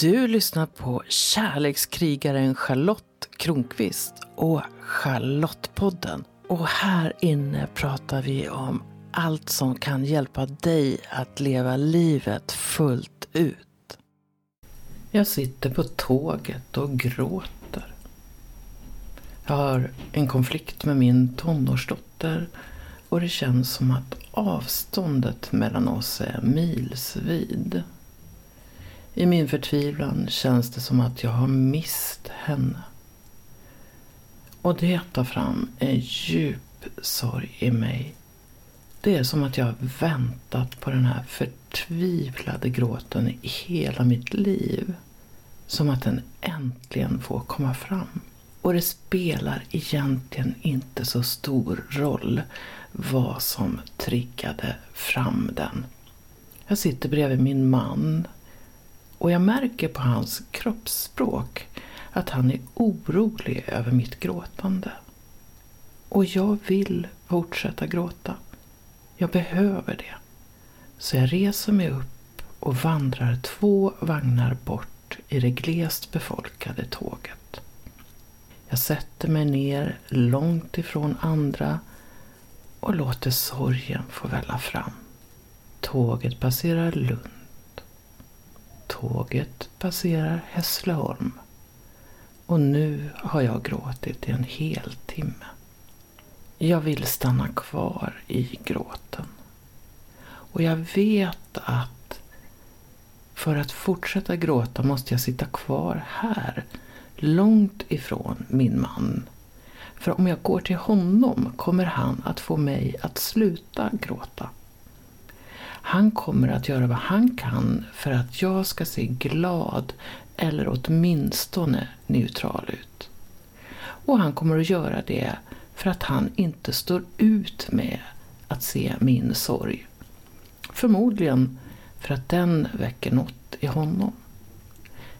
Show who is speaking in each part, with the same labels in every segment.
Speaker 1: Du lyssnar på kärlekskrigaren Charlotte Kronqvist och Charlottepodden. Och här inne pratar vi om allt som kan hjälpa dig att leva livet fullt ut. Jag sitter på tåget och gråter. Jag har en konflikt med min tonårsdotter och det känns som att avståndet mellan oss är milsvid. I min förtvivlan känns det som att jag har mist henne. Och det tar fram en djup sorg i mig. Det är som att jag har väntat på den här förtvivlade gråten i hela mitt liv. Som att den äntligen får komma fram. Och det spelar egentligen inte så stor roll vad som triggade fram den. Jag sitter bredvid min man och jag märker på hans kroppsspråk att han är orolig över mitt gråtande. Och jag vill fortsätta gråta. Jag behöver det. Så jag reser mig upp och vandrar två vagnar bort i det glest befolkade tåget. Jag sätter mig ner långt ifrån andra och låter sorgen få välla fram. Tåget passerar Lund. Tåget passerar Hässleholm. Och nu har jag gråtit i en hel timme. Jag vill stanna kvar i gråten. Och jag vet att för att fortsätta gråta måste jag sitta kvar här, långt ifrån min man. För om jag går till honom kommer han att få mig att sluta gråta. Han kommer att göra vad han kan för att jag ska se glad eller åtminstone neutral ut. Och han kommer att göra det för att han inte står ut med att se min sorg. Förmodligen för att den väcker något i honom.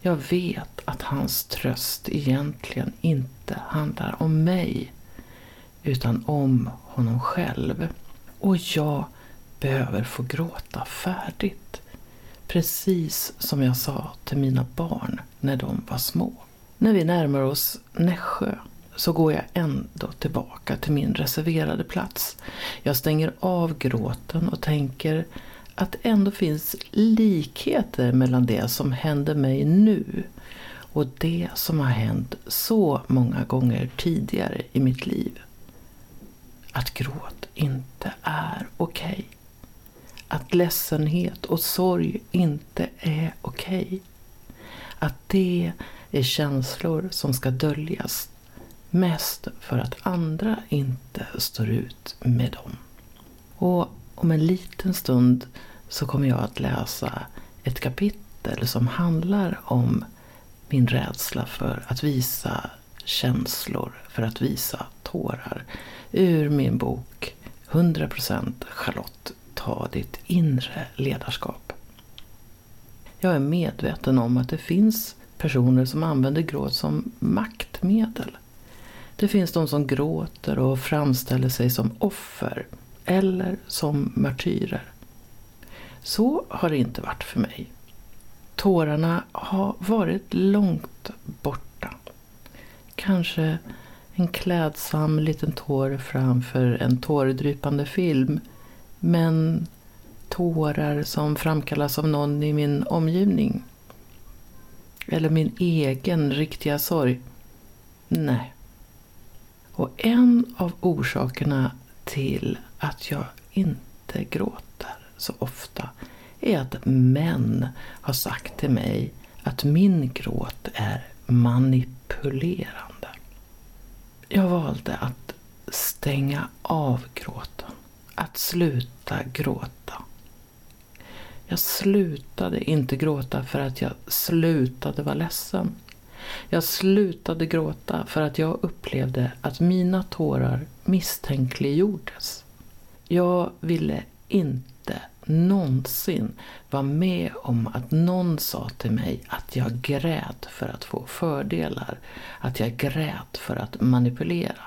Speaker 1: Jag vet att hans tröst egentligen inte handlar om mig utan om honom själv. Och jag behöver få gråta färdigt. Precis som jag sa till mina barn när de var små. När vi närmar oss Nässjö så går jag ändå tillbaka till min reserverade plats. Jag stänger av gråten och tänker att det ändå finns likheter mellan det som händer mig nu och det som har hänt så många gånger tidigare i mitt liv. Att gråt inte är okej. Okay. Att ledsenhet och sorg inte är okej. Okay. Att det är känslor som ska döljas. Mest för att andra inte står ut med dem. Och om en liten stund så kommer jag att läsa ett kapitel som handlar om min rädsla för att visa känslor, för att visa tårar. Ur min bok 100% Charlotte ta ditt inre ledarskap. Jag är medveten om att det finns personer som använder gråt som maktmedel. Det finns de som gråter och framställer sig som offer eller som martyrer. Så har det inte varit för mig. Tårarna har varit långt borta. Kanske en klädsam liten tår framför en tårdrypande film men tårar som framkallas av någon i min omgivning. Eller min egen riktiga sorg. Nej. Och en av orsakerna till att jag inte gråter så ofta är att män har sagt till mig att min gråt är manipulerande. Jag valde att stänga av gråten att sluta gråta. Jag slutade inte gråta för att jag slutade vara ledsen. Jag slutade gråta för att jag upplevde att mina tårar misstänkliggjordes. Jag ville inte någonsin vara med om att någon sa till mig att jag grät för att få fördelar. Att jag grät för att manipulera.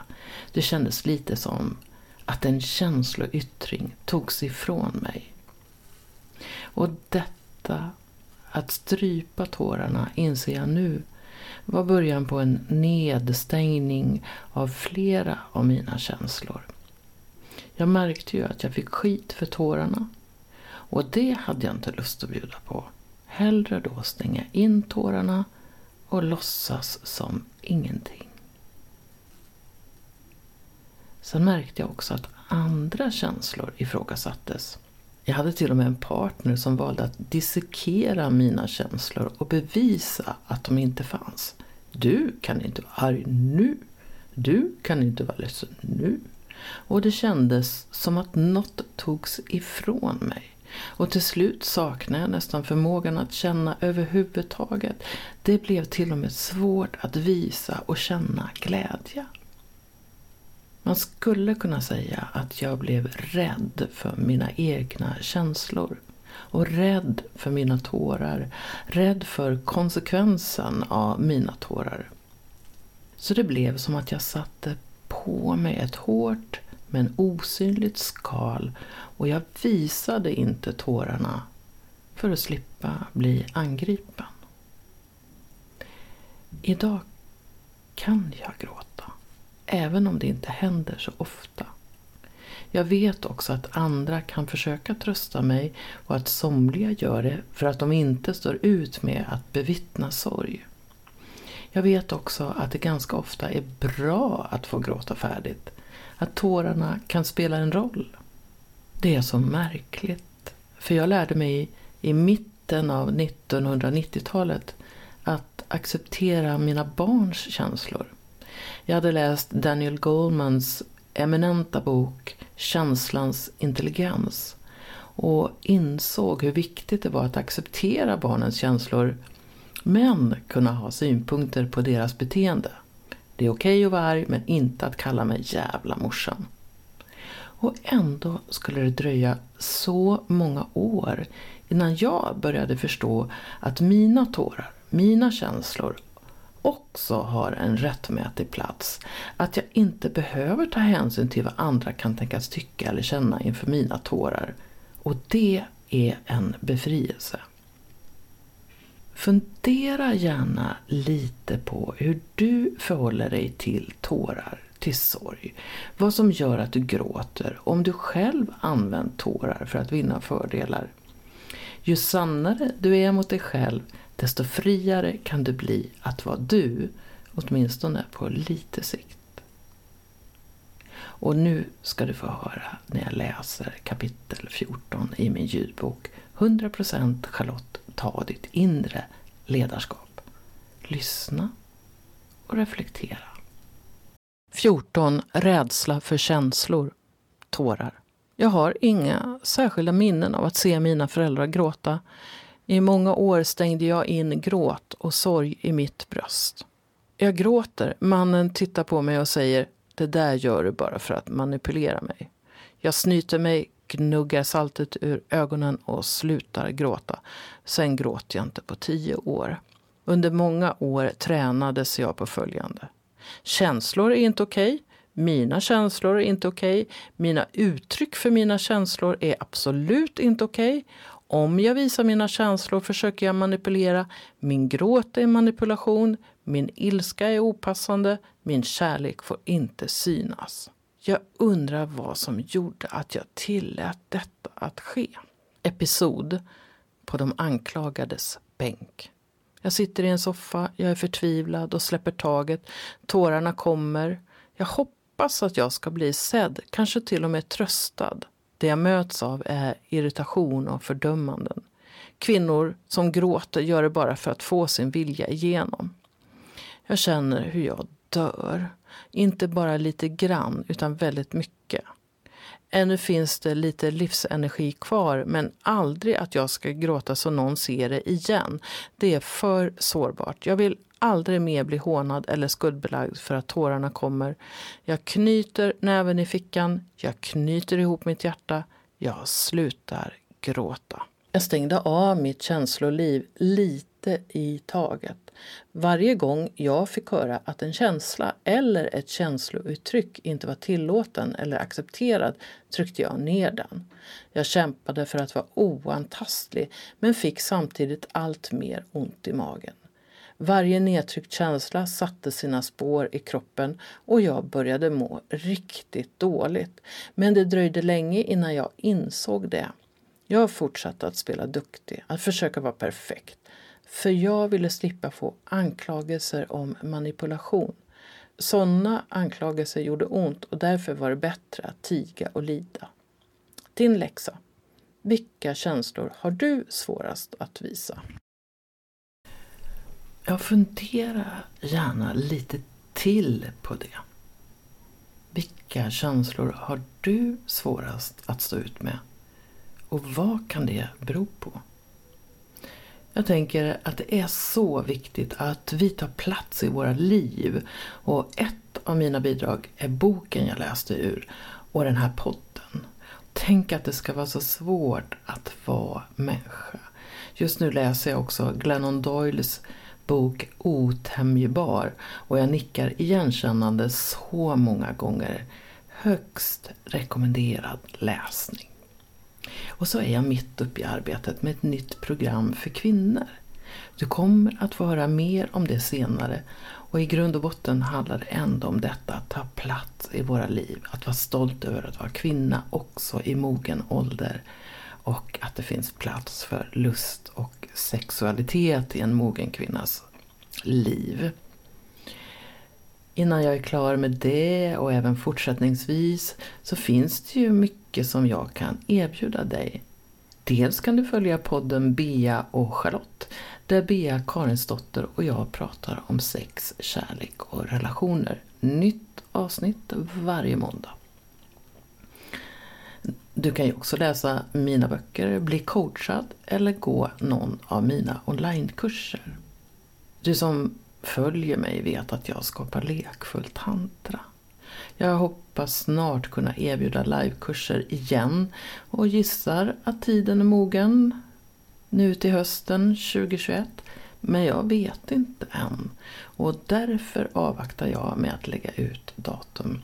Speaker 1: Det kändes lite som att en känsloyttring togs ifrån mig. Och detta Att strypa tårarna, inser jag nu, var början på en nedstängning av flera av mina känslor. Jag märkte ju att jag fick skit för tårarna. Och det hade jag inte lust att bjuda på. Hellre då stänga in tårarna och låtsas som ingenting. Sen märkte jag också att andra känslor ifrågasattes. Jag hade till och med en partner som valde att dissekera mina känslor och bevisa att de inte fanns. Du kan inte vara arg nu. Du kan inte vara ledsen nu. Och det kändes som att något togs ifrån mig. Och till slut saknade jag nästan förmågan att känna överhuvudtaget. Det blev till och med svårt att visa och känna glädje. Man skulle kunna säga att jag blev rädd för mina egna känslor. Och rädd för mina tårar. Rädd för konsekvensen av mina tårar. Så det blev som att jag satte på mig ett hårt men osynligt skal och jag visade inte tårarna för att slippa bli angripen. Idag kan jag gråta, även om det inte händer så ofta. Jag vet också att andra kan försöka trösta mig och att somliga gör det för att de inte står ut med att bevittna sorg. Jag vet också att det ganska ofta är bra att få gråta färdigt. Att tårarna kan spela en roll. Det är så märkligt. För jag lärde mig i mitten av 1990-talet att acceptera mina barns känslor. Jag hade läst Daniel Goldmans eminenta bok Känslans intelligens och insåg hur viktigt det var att acceptera barnens känslor men kunna ha synpunkter på deras beteende. Det är okej okay att vara arg men inte att kalla mig jävla morsan. Och ändå skulle det dröja så många år innan jag började förstå att mina tårar, mina känslor också har en rättmätig plats. Att jag inte behöver ta hänsyn till vad andra kan tänkas tycka eller känna inför mina tårar. Och det är en befrielse. Fundera gärna lite på hur du förhåller dig till tårar, till sorg. Vad som gör att du gråter, om du själv använt tårar för att vinna fördelar. Ju sannare du är mot dig själv, desto friare kan du bli att vara du, åtminstone på lite sikt. Och nu ska du få höra när jag läser kapitel 14 i min ljudbok 100% Charlotte, ta ditt inre ledarskap. Lyssna och reflektera. 14. Rädsla för känslor. Tårar. Jag har inga särskilda minnen av att se mina föräldrar gråta. I många år stängde jag in gråt och sorg i mitt bröst. Jag gråter. Mannen tittar på mig och säger det där gör du bara för att manipulera mig. Jag snyter mig, gnuggar saltet ur ögonen och slutar gråta. Sen gråter jag inte på tio år. Under många år tränades jag på följande. Känslor är inte okej. Okay. Mina känslor är inte okej. Okay. Mina uttryck för mina känslor är absolut inte okej. Okay. Om jag visar mina känslor försöker jag manipulera. Min gråt är manipulation. Min ilska är opassande. Min kärlek får inte synas. Jag undrar vad som gjorde att jag tillät detta att ske. Episod på de anklagades bänk. Jag sitter i en soffa, jag är förtvivlad och släpper taget. Tårarna kommer. Jag hoppas att jag ska bli sedd, kanske till och med tröstad. Det jag möts av är irritation och fördömanden. Kvinnor som gråter gör det bara för att få sin vilja igenom. Jag känner hur jag dör. Inte bara lite grann, utan väldigt mycket. Ännu finns det lite livsenergi kvar, men aldrig att jag ska gråta så någon ser det igen. Det är för sårbart. Jag vill aldrig mer bli hånad eller skuldbelagd för att tårarna kommer. Jag knyter näven i fickan, jag knyter ihop mitt hjärta, jag slutar gråta. Jag stängde av mitt känsloliv lite i taget. Varje gång jag fick höra att en känsla eller ett känslouttryck inte var tillåten eller accepterad tryckte jag ner den. Jag kämpade för att vara oantastlig men fick samtidigt allt mer ont i magen. Varje nedtryckt känsla satte sina spår i kroppen och jag började må riktigt dåligt. Men det dröjde länge innan jag insåg det. Jag fortsatte att spela duktig, att försöka vara perfekt. För jag ville slippa få anklagelser om manipulation. Sådana anklagelser gjorde ont och därför var det bättre att tiga och lida. Din läxa. Vilka känslor har du svårast att visa? Jag funderar gärna lite till på det. Vilka känslor har du svårast att stå ut med? Och vad kan det bero på? Jag tänker att det är så viktigt att vi tar plats i våra liv. Och ett av mina bidrag är boken jag läste ur och den här podden. Tänk att det ska vara så svårt att vara människa. Just nu läser jag också Glennon Doyles bok Otämjbar och jag nickar igenkännande så många gånger. Högst rekommenderad läsning. Och så är jag mitt uppe i arbetet med ett nytt program för kvinnor. Du kommer att få höra mer om det senare och i grund och botten handlar det ändå om detta att ta plats i våra liv, att vara stolt över att vara kvinna också i mogen ålder och att det finns plats för lust och sexualitet i en mogen kvinnas liv. Innan jag är klar med det och även fortsättningsvis så finns det ju mycket som jag kan erbjuda dig. Dels kan du följa podden Bea och Charlotte där Bea Karinsdotter och jag pratar om sex, kärlek och relationer. Nytt avsnitt varje måndag. Du kan ju också läsa mina böcker, bli coachad eller gå någon av mina onlinekurser. Du som följer mig vet att jag skapar lekfull tantra. Jag hoppas snart kunna erbjuda livekurser igen och gissar att tiden är mogen nu till hösten 2021. Men jag vet inte än och därför avvaktar jag med att lägga ut datum.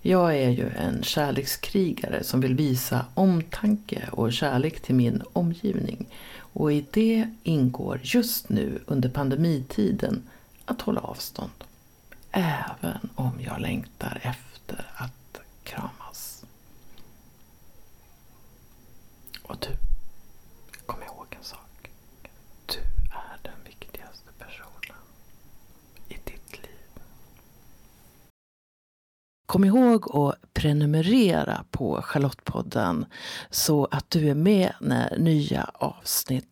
Speaker 1: Jag är ju en kärlekskrigare som vill visa omtanke och kärlek till min omgivning. Och i det ingår just nu under pandemitiden att hålla avstånd. Även om jag längtar efter att kramas. Och du, kom ihåg en sak. Du är den viktigaste personen i ditt liv. Kom ihåg att prenumerera på Charlottepodden så att du är med när nya avsnitt